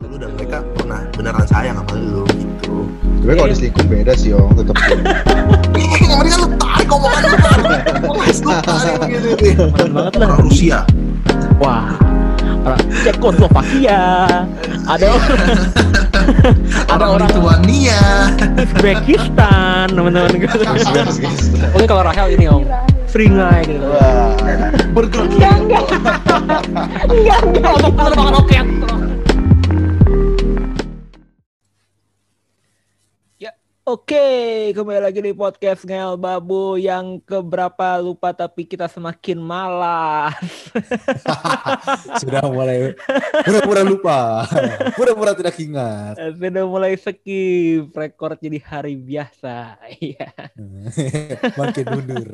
ke lu dan mereka pernah beneran sayang sama lu gitu Tapi kalau diselingkuh beda sih, Ong. Tetap yang kan lu tarik omongan lu lu tarik gitu banget lah. orang Rusia Wah. Orang Cekoslovakia. Ada ada orang orang Lituania Uzbekistan, teman-teman gitu. Oke kalau Rahel ini om, Seringai gitu. Wah. bergerak Enggak, enggak. Enggak, enggak. Penerbangan oke. Ya, oke, kembali lagi di podcast Ngel Babu yang keberapa lupa tapi kita semakin malas. Sudah mulai pura-pura lupa. Pura-pura tidak ingat. Sudah mulai skip, rekor jadi hari biasa. Iya. Makin mundur.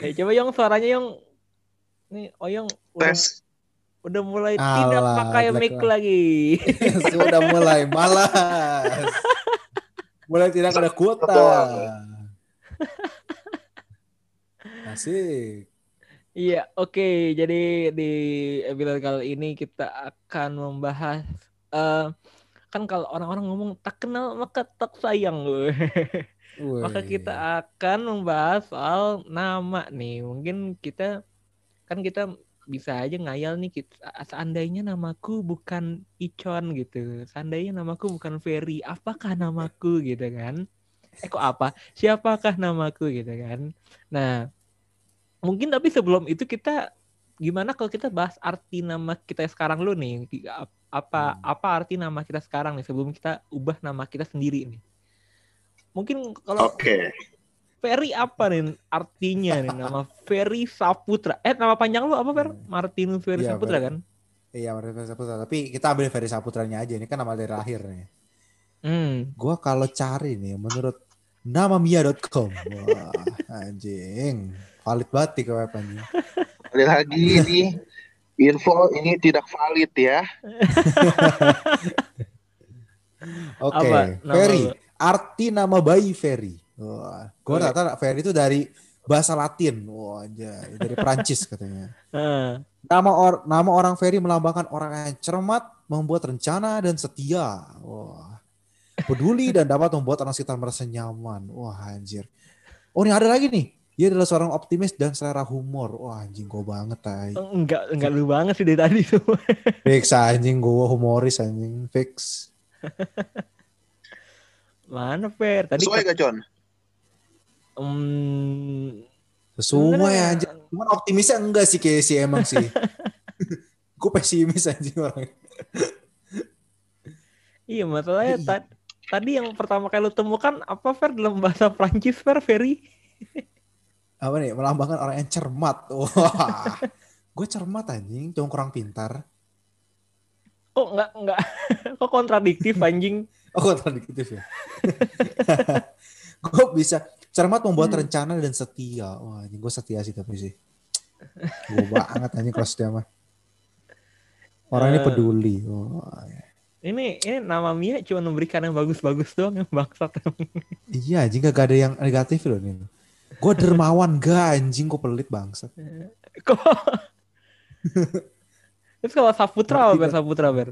Eh, coba yang suaranya yang nih Oyong udah, tes udah mulai tidak Alah, pakai jelek mic lagi. Sudah mulai malas. Mulai tidak ada kuota. Asik. Iya, oke. Jadi di episode kali ini kita akan membahas eh kan kalau orang-orang ngomong tak kenal maka tak sayang. Maka Wih. kita akan membahas soal nama nih. Mungkin kita kan kita bisa aja ngayal nih kita seandainya namaku bukan Icon gitu. Seandainya namaku bukan Ferry, apakah namaku gitu kan? Eh kok apa? Siapakah namaku gitu kan? Nah, mungkin tapi sebelum itu kita gimana kalau kita bahas arti nama kita sekarang lu nih? Apa Hmm. apa arti nama kita sekarang nih sebelum kita ubah nama kita sendiri nih? Mungkin kalau oke Ferry apa nih artinya nih nama Ferry Saputra? Eh nama panjang lu apa Fer? Martinus Ferry Iya, Saputra Fer. kan? Iya, Ferry Saputra. Tapi kita ambil Ferry Saputranya aja. Ini kan nama dari lahir nih. Hmm. Gua kalau cari nih menurut namamia.com. Wah, anjing. Valid banget nih ke web anjing. Sekali lagi ini info ini tidak valid ya Oke, Apa nama Ferry. Arti nama bayi Ferry. Wah, Oke. nggak tahu Ferry itu dari bahasa Latin. Wah, anjay, dari Prancis katanya. Nama or, nama orang Ferry melambangkan orang yang cermat, membuat rencana dan setia. Wah. Peduli dan dapat membuat orang sekitar merasa nyaman. Wah, anjir. Oh, ini ada lagi nih. Dia adalah seorang optimis dan selera humor. Wah, anjing gue banget, tai. enggak enggak lu banget sih dari tadi tuh. Fix anjing gue humoris anjing. Fix. Mana Fer? Tadi sesuai gak John Hmm, Sesuai Sebenarnya- anjing. Cuman optimisnya enggak sih kayak si emang sih. gue pesimis anjing orang. iya masalahnya Iya. ta- tadi yang pertama kali lu temukan apa Fer dalam bahasa Prancis Fer Ferry? Apa nih? Melambangkan orang yang cermat. Wah. gue cermat anjing, cuma kurang pintar. Kok enggak enggak kok kontradiktif anjing? Oh, kontradiktif ya. gue bisa cermat membuat Hmm. rencana dan setia. Wah, anjing gue setia sih tapi sih. Gue banget anjing kalau setia mah. Orang ini Eh. peduli. Wah, ya. Ini ini nama Mia cuma memberikan yang bagus-bagus doang yang bangsat. Iya anjing gak ada yang negatif loh nih. Gue dermawan gak anjing gue pelit bangsat. Kok Terus kalau Saputra apa Ber? Saputra Ber?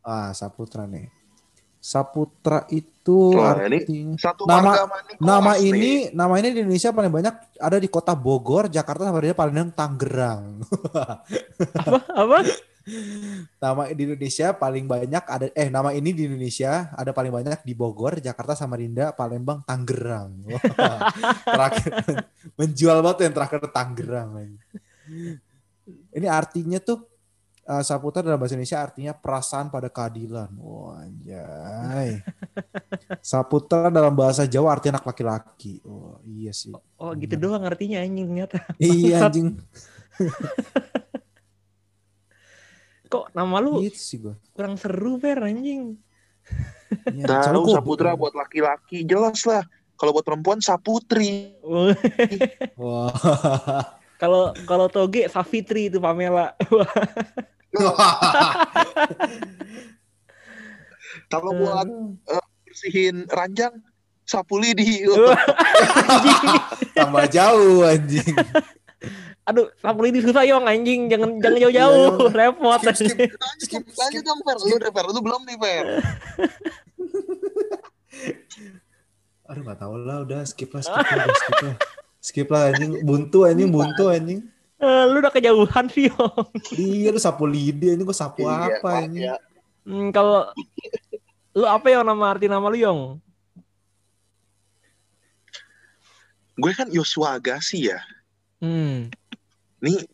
Ah, Saputra nih. Saputra itu Wah, ini artinya satu Nama- nama nih. ini nama ini di Indonesia paling banyak ada di kota Bogor, Jakarta sama dia paling banyak Tangerang. Apa? Apa? nama di Indonesia paling banyak ada eh nama ini di Indonesia ada paling banyak di Bogor, Jakarta, Samarinda, Palembang, Tangerang. Wah, terakhir menjual banget yang terakhir Tangerang. Ini artinya tuh eh, Saputra dalam bahasa Indonesia artinya perasaan pada keadilan. Wah, anjay. Saputra dalam bahasa Jawa artinya anak laki-laki. Oh, iya sih. Oh gitu Bener. doang artinya anjing ternyata. Iya anjing. Kok nama lu Gitu sih gua. kurang seru Ber anjing. Iya, soalnya Tahu gua- Saputra buat laki-laki jelas lah. Kalau buat perempuan Saputri. Oh, Wah. Kalau kalau Toge Safitri itu Pamela. Kalau buat bersihin ranjang. Wah, anjing. Tambah jauh anjing. Aduh, sapu lidi susah yong anjing, jangan jangan jauh-jauh, repot. Skip, skip. Lanjut, lanjut dong, Fer. Lu Fer. Lu belum nih, Fer. Aduh nggak tahu lah, udah skip lah, skip lah, udah, skip lah. Skip lah anjing, buntu anjing, buntu anjing. Eh, lu udah kejauhan sih yong. Iya lu sapu lidi, ini gua sapu Iya, apa ini? ya. Hmm, kalau lu apa yang nama arti nama lu yong? Gue kan Yosua Agassi ya. Hmm. Ini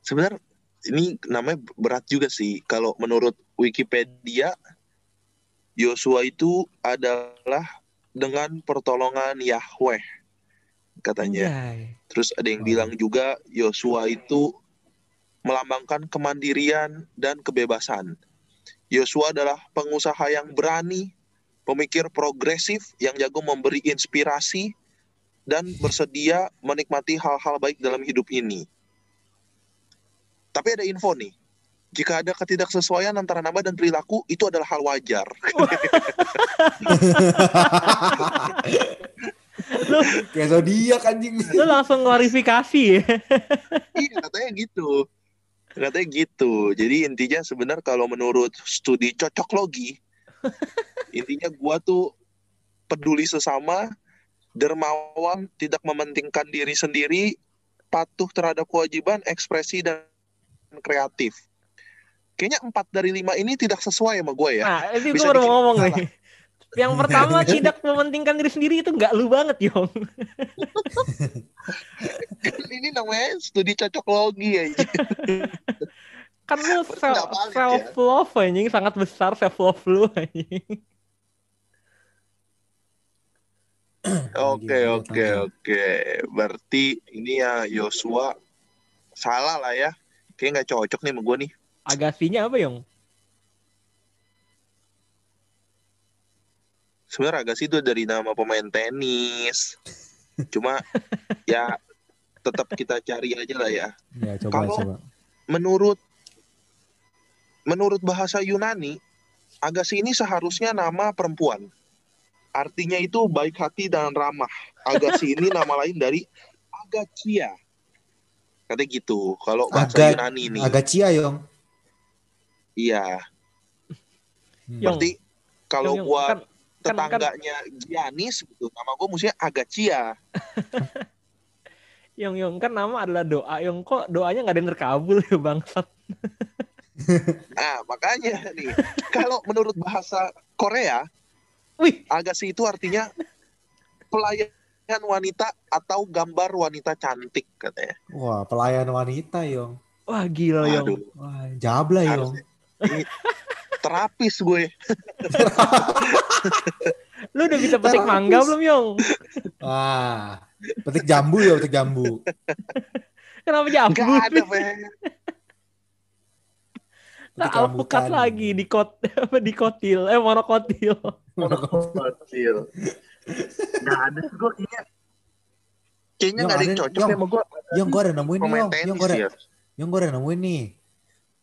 sebenarnya ini namanya berat juga sih. Kalau menurut Wikipedia, Yosua itu adalah dengan pertolongan Yahweh katanya. Anjay. Terus ada yang Oh. bilang juga Yosua itu melambangkan kemandirian dan kebebasan. Yosua adalah pengusaha yang berani, pemikir progresif yang jago memberi inspirasi dan bersedia menikmati hal-hal baik dalam hidup ini. Tapi ada info nih. Jika ada ketidaksesuaian antara nama dan perilaku, itu adalah hal wajar. Kayak zodiak anjing. Lu langsung klarifikasi ya. iya, katanya gitu. Katanya gitu. Jadi intinya sebenarnya kalau menurut studi cocoklogi, intinya gua tuh peduli sesama, dermawan, tidak mementingkan diri sendiri, patuh terhadap kewajiban, ekspresi dan kreatif. Kayaknya empat dari lima ini tidak sesuai sama gue ya. Nah, itu gue Bisa baru mau ngomong nih. Yang pertama tidak mementingkan diri sendiri itu nggak lu banget, Yong. ini namanya studi cocoklogi ya. Kan lu self, self love anjing sangat besar self love lu anjing. Oke oke oke. Berarti ini ya Yosua salah lah ya. Kayaknya nggak cocok nih sama gue nih. Agasinya apa, Yong? Sebenarnya Agassi itu dari nama pemain tenis. Cuma ya tetap kita cari aja lah ya. Ya coba Kalau- coba. Menurut menurut bahasa Yunani, Agassi ini seharusnya nama perempuan. Artinya itu baik hati dan ramah. Agassi ini nama lain dari Agacia. Katanya gitu. Kalau bahasa Aga- Yunani ini. Agak cia yong. Iya. Hmm. Berarti kalau Yong, gua kan- kan- tetangganya Giannis gitu, nama gua mestinya Agacia. Yong, Yong kan nama adalah doa. Yong kok doanya nggak ada yang terkabul ya bangsat. Nah, makanya nih, kalau menurut bahasa Korea, Wih, Agassi itu artinya pelayan wanita atau gambar wanita cantik katanya. Wah pelayan wanita yong. wah gila Yong. Wah jabla yong. Terapis gue. Lu udah bisa petik Terapis. mangga belum, Yong? Wah petik jambu ya petik jambu. Kenapa jambu? Enggak ada. Nah, alpukat lagi di kot apa di kotil, eh monokotil. Kecil. Enggak ada gue kayaknya. Kayaknya nggak ada yang cocok yang- ya sama gue. Yang gue ada nemuin nih. Yang gue ada, ya. yang gue ada nemuin nih.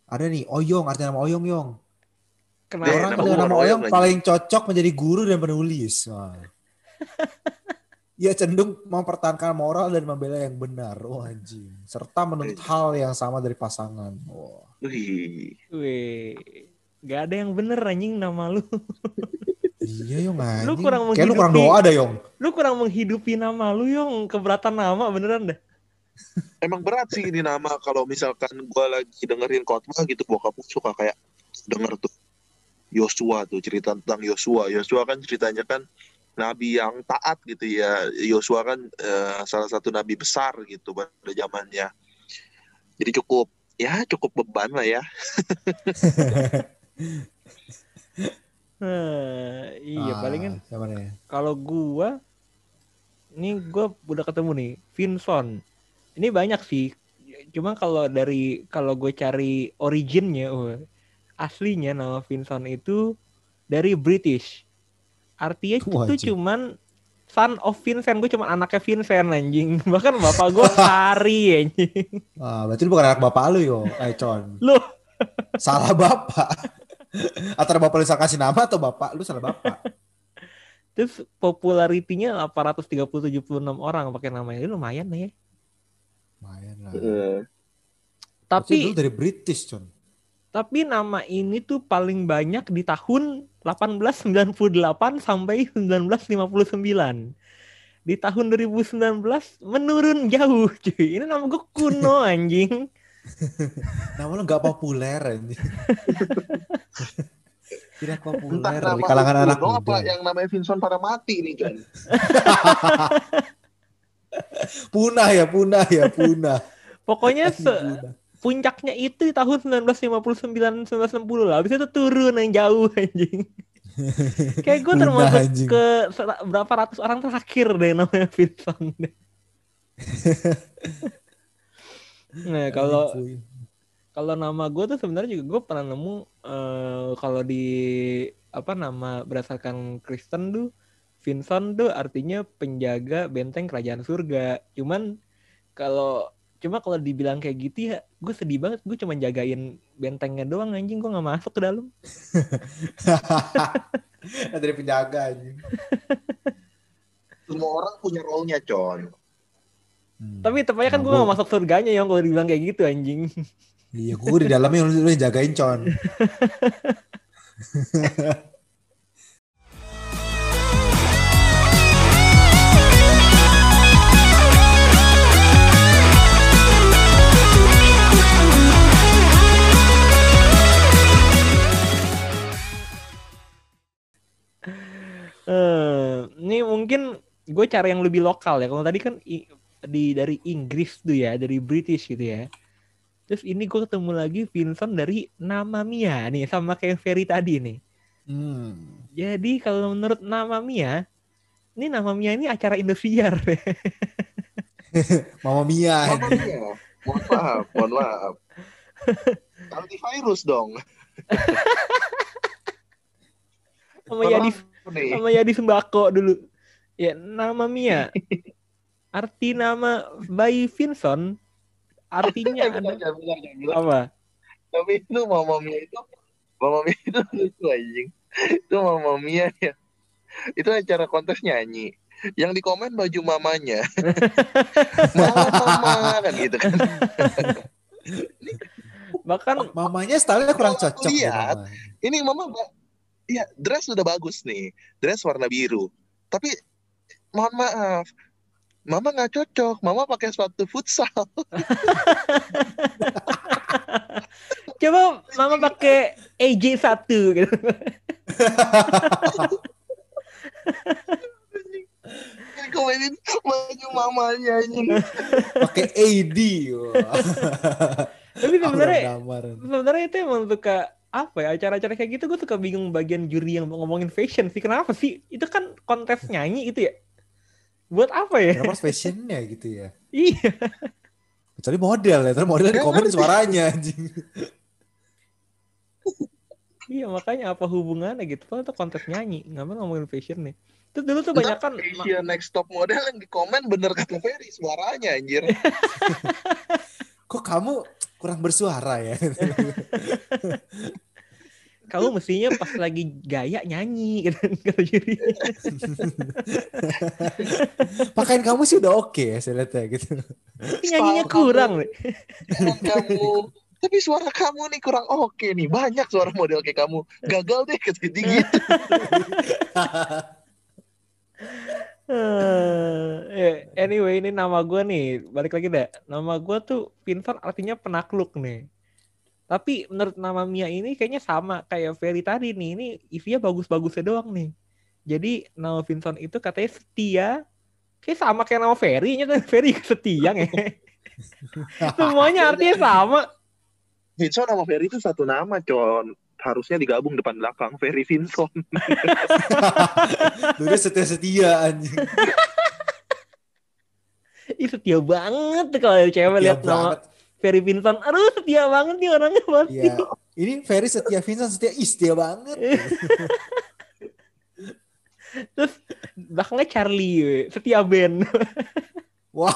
Ada nih Oyong artinya nama Oyong yong. Kenapa? Eh, Orang nama dengan nama Oyong lagi. paling cocok menjadi guru dan penulis. Wah. Ia cenderung mempertahankan moral dan membela yang benar. Oh anjing. Serta menuntut hal yang sama dari pasangan. Wah. Wih. Wih, gak ada yang bener anjing nama lu. Iya yong anjing. Lu kurang Kayak lu kurang menghidupi- doa dah yong. Lu kurang menghidupi nama lu, Yong. Keberatan nama beneran dah. Emang berat sih ini nama kalau misalkan gue lagi dengerin khotbah gitu bokap suka kayak denger tuh Yosua tuh cerita tentang Yosua. Yosua kan ceritanya kan nabi yang taat gitu ya. Yosua kan eh, salah satu nabi besar gitu pada zamannya. Jadi cukup ya cukup beban lah ya. Nah, iya Ah, palingan kalau gua ini gua udah ketemu nih Vinson. Ini banyak sih. Cuma kalau dari kalau gue cari originnya, aslinya nama Vinson itu dari British. Artinya Wah, itu cuman son of Vincent. Gue cuma anaknya Vincent anjing. Bahkan bapak gue Hari anjing. Ah, berarti lu bukan anak bapak lu yo, Econ. Lu. Salah bapak. Antara bapak lu salah kasih nama atau bapak lu salah bapak. Terus popularitinya 830 76 orang pakai namanya. Ini lumayan lah ya. Lumayan lah. Eh, Tapi Tapi dulu dari British, Con. Tapi nama ini tuh paling banyak di tahun 1898 sampai 1959. Di tahun 2019 menurun jauh, cuy. Ini nama gue kuno anjing. Nama lu nggak populer anjing. Tidak entah populer nama di kalangan anak muda. apa yang namanya Vincent pada mati nih kan. Punah ya, punah ya, punah. Pokoknya se- punah. Puncaknya itu di tahun 1959 1960 lah. Habis itu turun yang jauh anjing. Kayak gue termasuk anjing. ke berapa ratus orang terakhir deh namanya Vincent. nah, kalau kalau nama gue tuh sebenarnya juga gue pernah nemu eh, kalau di apa nama berdasarkan Kristen tuh Vincent tuh artinya penjaga benteng kerajaan surga. Cuman kalau cuma kalau dibilang kayak gitu ya gue sedih banget gue cuma jagain bentengnya doang anjing gue nggak masuk ke dalam dari penjaga anjing. Semua orang punya role-nya, Con. Hmm. tapi tepatnya kan Nah, gue gua- nggak masuk surganya yang kalau dibilang kayak gitu anjing Iya, gue di dalamnya lu, lu jagain, Con. Eh, ini mungkin gue cara yang lebih lokal ya. Kalau tadi kan i- di dari Inggris tuh ya, dari British gitu ya. Terus ini gue ketemu lagi Vincent dari nama Mia nih, sama kayak Ferry tadi nih. Hmm. Jadi kalau menurut nama Mia, ini nama Mia ini acara Indosiar. Mama Mia. Apa ya? Mohon maaf, mohon maaf. Antivirus dong. sama Yadi. Sama Yadi Sembako dulu. Ya, nama Mia. Arti nama bayi Vincent artinya ada bilang, apa? Tapi itu Mama Mia itu Mama Mia itu lucu anjing. Itu Mama Mia ya. Itu acara kontes nyanyi. Yang di komen baju mamanya. mama, mama kan gitu kan. Bahkan Mamanya stylenya kurang cocok. ya, lihat, Mama. Ini mama Iya, dress udah bagus nih. Dress warna biru. Tapi mohon maaf. Mama nggak cocok. Mama pakai sepatu futsal. coba mama pakai AJ1 gitu. Ini komenin baju mamanya anjing. Pakai AD. Tapi sebenarnya sebenarnya itu emang suka apa ya acara-acara kayak gitu gue suka bingung bagian juri yang ngomongin fashion sih. Kenapa sih? Itu kan kontes nyanyi itu ya? Buat apa ya? Kenapa fashionnya gitu ya? iya. Kecuali model ya, terus model di komen suaranya anjing. iya makanya apa hubungannya gitu? Kalau itu kontes nyanyi ngapain ngomongin fashion nih? Terus dulu tuh banyak kan Asia Next Top Model yang di komen bener kata Ferry suaranya anjir. Kok kamu kurang bersuara ya? kamu mestinya pas lagi gaya nyanyi gitu kata juri Pakaian kamu sih udah oke ya, saya lihat ya gitu. Tapi nyanyinya Style kurang kamu. kamu. Tapi suara kamu nih kurang oke nih. Banyak suara model kayak kamu. Gagal deh dia gitu. Anyway, ini nama gue nih. Balik lagi deh. Nama gue tuh Vincent artinya penakluk nih. Tapi menurut nama Mia ini kayaknya sama kayak Ferry tadi nih. Ini isinya bagus-bagusnya doang nih. Jadi nama Vincent itu katanya setia. Kayak sama kayak nama Ferry. Nya kan Ferry setia nge. Semuanya artinya sama. Vincent sama Ferry itu satu nama, Con. Harusnya digabung depan belakang. Ferry Vincent. Dulu setia-setia anjing. Ih setia banget tuh kalau cewek lihat nama. Ferry Vincent. Aduh setia banget nih orangnya pasti. Iya. Ini Ferry setia Vincent setia ih setia banget. Terus belakangnya Charlie, setia Ben. Wah.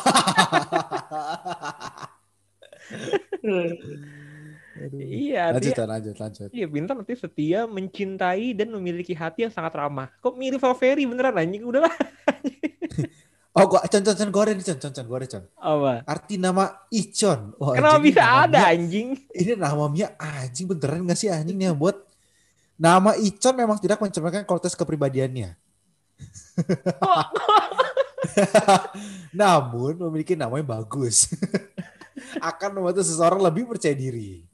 Aduh. iya, Lanjut, Tan, lanjut, lanjut. iya Bintang nanti setia, mencintai dan memiliki hati yang sangat ramah. Kok mirip sama Ferry beneran anjing? Udahlah. Oh, gua con con con gua ada nih con con con gua ada con. Apa? Arti nama Icon. Wah, Kenapa anjing, bisa ini nama ada anjing? Ini nama Mia anjing beneran gak sih anjing nih yang buat nama Icon memang tidak mencerminkan kualitas kepribadiannya. Namun memiliki nama yang bagus. Akan membantu seseorang lebih percaya diri,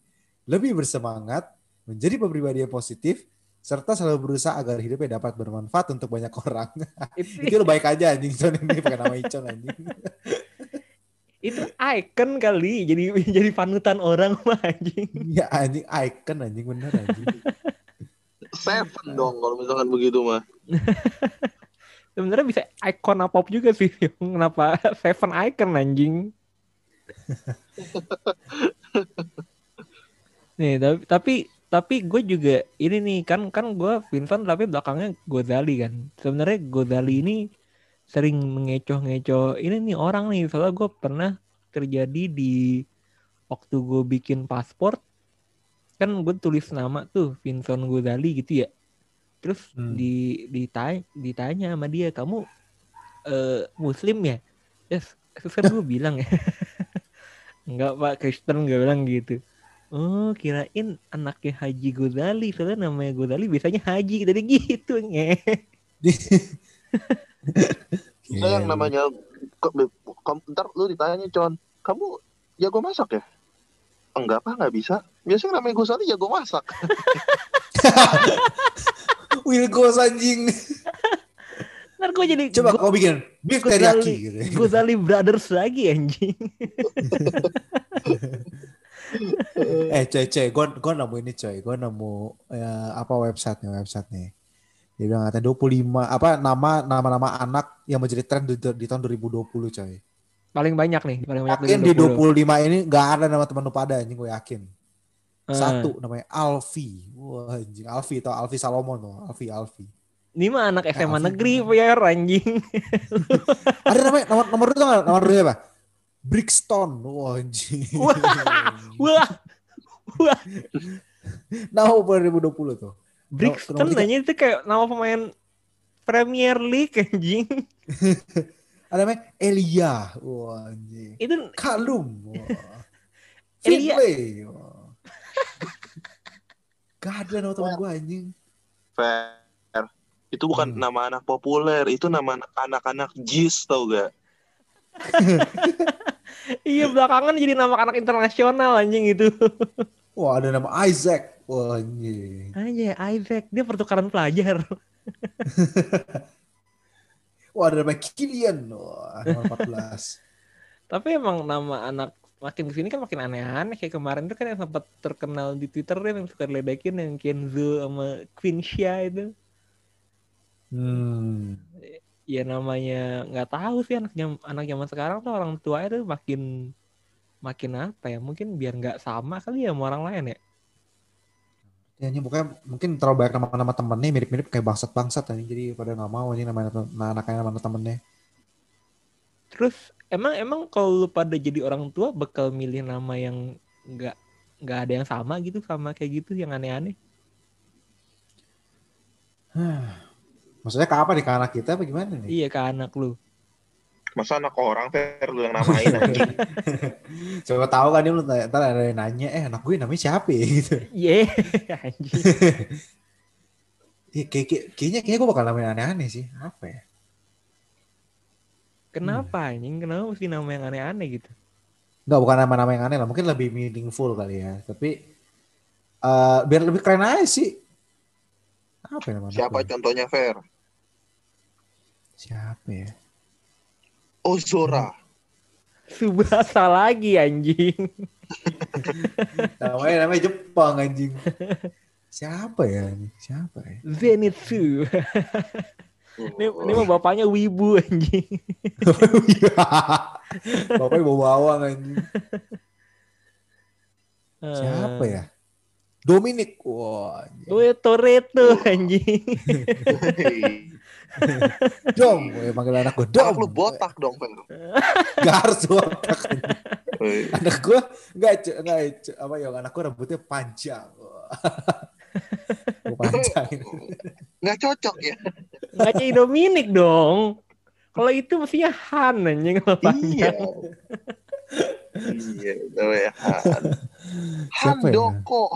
lebih bersemangat, menjadi pribadi yang positif, serta selalu berusaha agar hidupnya dapat bermanfaat untuk banyak orang. itu, lu baik aja anjing Icon ini pakai nama Icon anjing. itu icon kali jadi jadi panutan orang mah anjing. Ya anjing icon anjing bener anjing. Seven dong kalau misalkan begitu mah. Sebenarnya bisa icon apa juga sih. Kenapa Seven Icon anjing? nih tapi tapi tapi gue juga ini nih kan kan gue Vincent tapi belakangnya Gozali kan. Sebenarnya Gozali ini sering mengecoh-ngecoh ini nih orang nih. Soalnya gue pernah terjadi di waktu gue bikin paspor kan gue tulis nama tuh Vincent Gozali gitu ya. Terus Hmm. di ditanya ditanya sama dia kamu eh, muslim ya? Yes terus kan gue bilang ya. Enggak pak Kristen gue bilang gitu oh kirain anaknya Haji Gozali soalnya namanya Gozali biasanya Haji jadi gitu nge Bisa yang namanya ke- kamu ntar lu ditanya Con, kamu jago masak ya? Enggak apa nggak bisa. Biasanya namanya Gusali jago masak. Wilgos anjing. ntar gue jadi Coba Go- kau bikin beef Gozali, teriyaki gitu. Gozali Brothers lagi anjing Eh coy coy, gue gue nemu ini coy, gue nemu ya, apa website nih website nih. Dia bilang katanya 25 apa nama nama-nama anak yang menjadi tren di, di tahun 2020 coy. paling banyak nih paling banyak Yakin di 20. 25 ini gak ada nama teman lu pada anjing gue yakin. Ah. Satu namanya Alfi. Wah anjing Alfi atau Alfi Salomon tuh, Alfi Alfi. Ini mah anak SMA Alfi negeri bener. Pier anjing. Ada namanya nomor nomor itu nggak nomor dua apa? Brixton. Wah anjing. Wah. Wah, wah. Nama 2020 tuh. Brixton nanya itu kayak nama pemain Premier League anjing. Ada namanya Elia. Wah anjing. Itu Kalum. Wah. Elia. Finlay. Wah. Gak ada nama teman gue anjing. Fair. Itu bukan Hmm. nama anak populer, itu nama anak- anak-anak jis tau gak? iya belakangan jadi nama anak internasional anjing itu. Wah ada nama Isaac. Wah anjing. Aja Isaac dia pertukaran pelajar. Wah ada nama Kilian. Wah nomor 14. Tapi emang nama anak makin ke sini kan makin aneh-aneh kayak kemarin tuh kan yang sempat terkenal di Twitter kan yang suka diledekin yang Kenzo sama Queen Shia itu. Hmm. Ya namanya nggak tahu sih anak jam anak zaman sekarang tuh orang tua itu makin makin apa ya mungkin biar nggak sama kali ya sama orang lain ya Ya, ini pokoknya mungkin terlalu banyak nama-nama temennya mirip-mirip kayak bangsat-bangsat. Jadi pada nggak mau ini nama anaknya nama temennya. terus emang emang kalau lu pada jadi orang tua bakal milih nama yang nggak nggak ada yang sama gitu sama kayak gitu yang aneh-aneh Maksudnya ke apa nih ke anak kita apa gimana nih? iya ke anak lu Masa anak orang Fer lu yang namain anjing? Coba tahu kan dia lu ntar ntar ada yang nanya, eh anak gue namanya siapa ya gitu. iya anjing Iya, kayak, kayak, kayaknya kayaknya gue bakal namain aneh-aneh sih. Apa ya? kenapa anjing kenapa mesti nama yang aneh-aneh gitu Enggak, bukan nama-nama yang aneh lah. Mungkin lebih meaningful kali ya. Tapi eh biar lebih keren aja sih. Apa ya nama anak Siapa gue? contohnya Fer? Siapa ya? Ozora. Subasa lagi anjing Namanya namanya Jepang anjing. Siapa ya? ini? Siapa ya? Zenitsu ini, ini mah bapaknya wibu anjing Bapaknya bawa bawang anjing. Eh, Siapa ya? Dominic. Wah. anjing. Gue Toretto anjing. Dom. Gue panggil anak gue. Dom. Anak lu botak dong Fer. Gak harus botak. Woi. anak gue enggak enggak apa ya anak gue rambutnya panjang. gue panjang. Nggak cocok ya. Nggak jadi Dominic dong. Kalau itu mestinya Han anjing kalau Iya. panjang. iya, namanya Han. Han ya? Doko.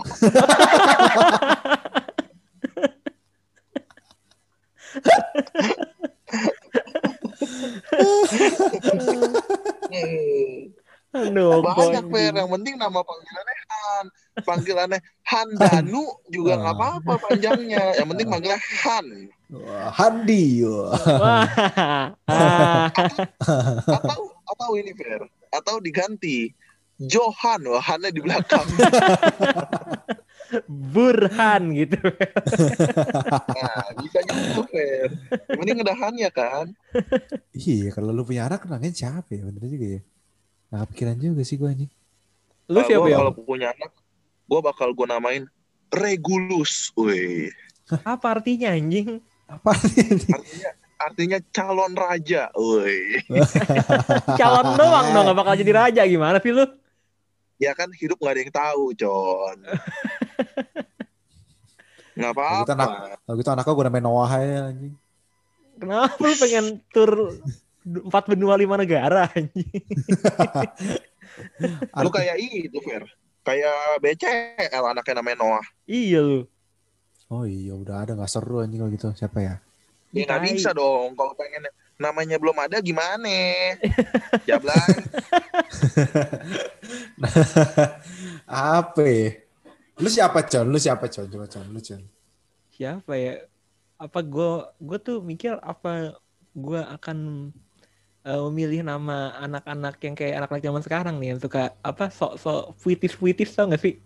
Aduh, Banyak. Fer, yang penting nama panggilannya Han. Panggilannya Han Danu juga nggak apa-apa panjangnya. Yang penting panggilnya Han. Wah, Handi. Wah. Wah. Ah. Atau atau ini Fer, atau diganti Johan, wah Han-nya di belakang. Burhan gitu. Nah, bisa gitu Fer. Yang penting ada Han-nya kan. Iya, kalau lu punya anak namain siapa ya? Bener juga ya. Nah, pikiran juga sih gue ini. Lu Nah, siapa ya? Kalau punya anak, gue bakal gue namain Regulus. Wih, Apa artinya anjing? Apa ini? artinya artinya calon raja. Wih, Calon doang dong, gak bakal jadi raja gimana sih lu? ya kan hidup nggak ada yang tahu, Con. Nggak Kalau gitu apa-apa. anak, kalau gitu anaknya gue namain Noah aja anjing. Kenapa lu pengen tur empat benua lima negara anjing? Lu kayak itu, Fer. Kayak BCL anaknya namanya Noah. Iya lu. Oh iya, udah ada nggak seru anjing kalau gitu. Siapa ya? Ya nggak bisa dong. Kalau pengen namanya belum ada gimana? Jablay. Apa ya? Lu siapa, Con? Lu siapa, Con? Coba, Con. Lu, Con. Siapa ya? Apa gue gue tuh mikir apa gue akan eh, memilih nama anak-anak yang kayak anak-anak zaman sekarang nih yang suka apa sok-sok puitis-puitis tau gak sih?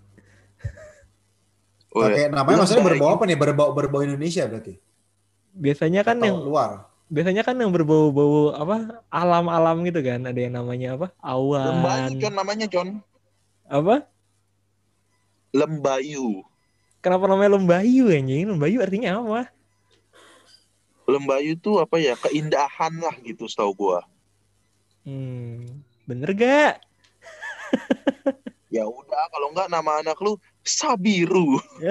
Wih, Oke, namanya lu maksudnya berbau apa nih? Berbau berbau Indonesia berarti? Biasanya kan Atau yang luar? biasanya kan yang berbau-bau apa alam-alam gitu kan ada yang namanya apa awan Con namanya, Con. apa Lembayu. kenapa namanya lembayu anjing lembayu artinya apa Lembayu tuh apa ya? Keindahan lah gitu setahu gua. hmm bener gak Ya udah, kalau nggak nama anak lu Sabiru.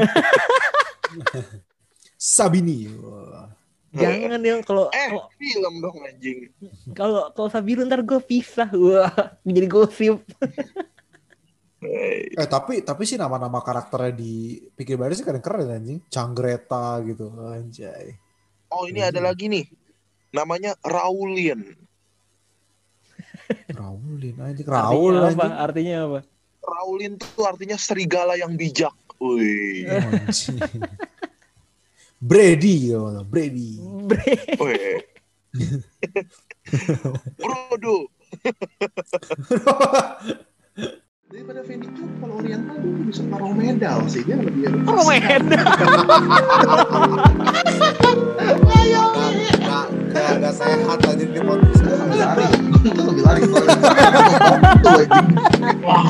Sabini. Wah. jangan yang kalau Eh, kalau- film dong anjing. kalau kalau Sabiru ntar gue pisah wah jadi gosip Eh, Eh tapi tapi sih nama-nama karakternya di Pikir Baris sih keren-keren anjing. Canggreta gitu. Anjay. Oh, ini Iya ada lagi nih. Namanya Raulin. Raulin anjing. artinya Raul apa anjing. artinya apa Raulin tuh artinya serigala yang bijak. Wih. Anjing. Brady gitu. Brady. Wih. Brodo. daripada Fendi Cuk kalau Oriental tuh bisa parong medal sih. Dia lebih ada parong medal? Ayo sehat di podcast lari lebih lari wah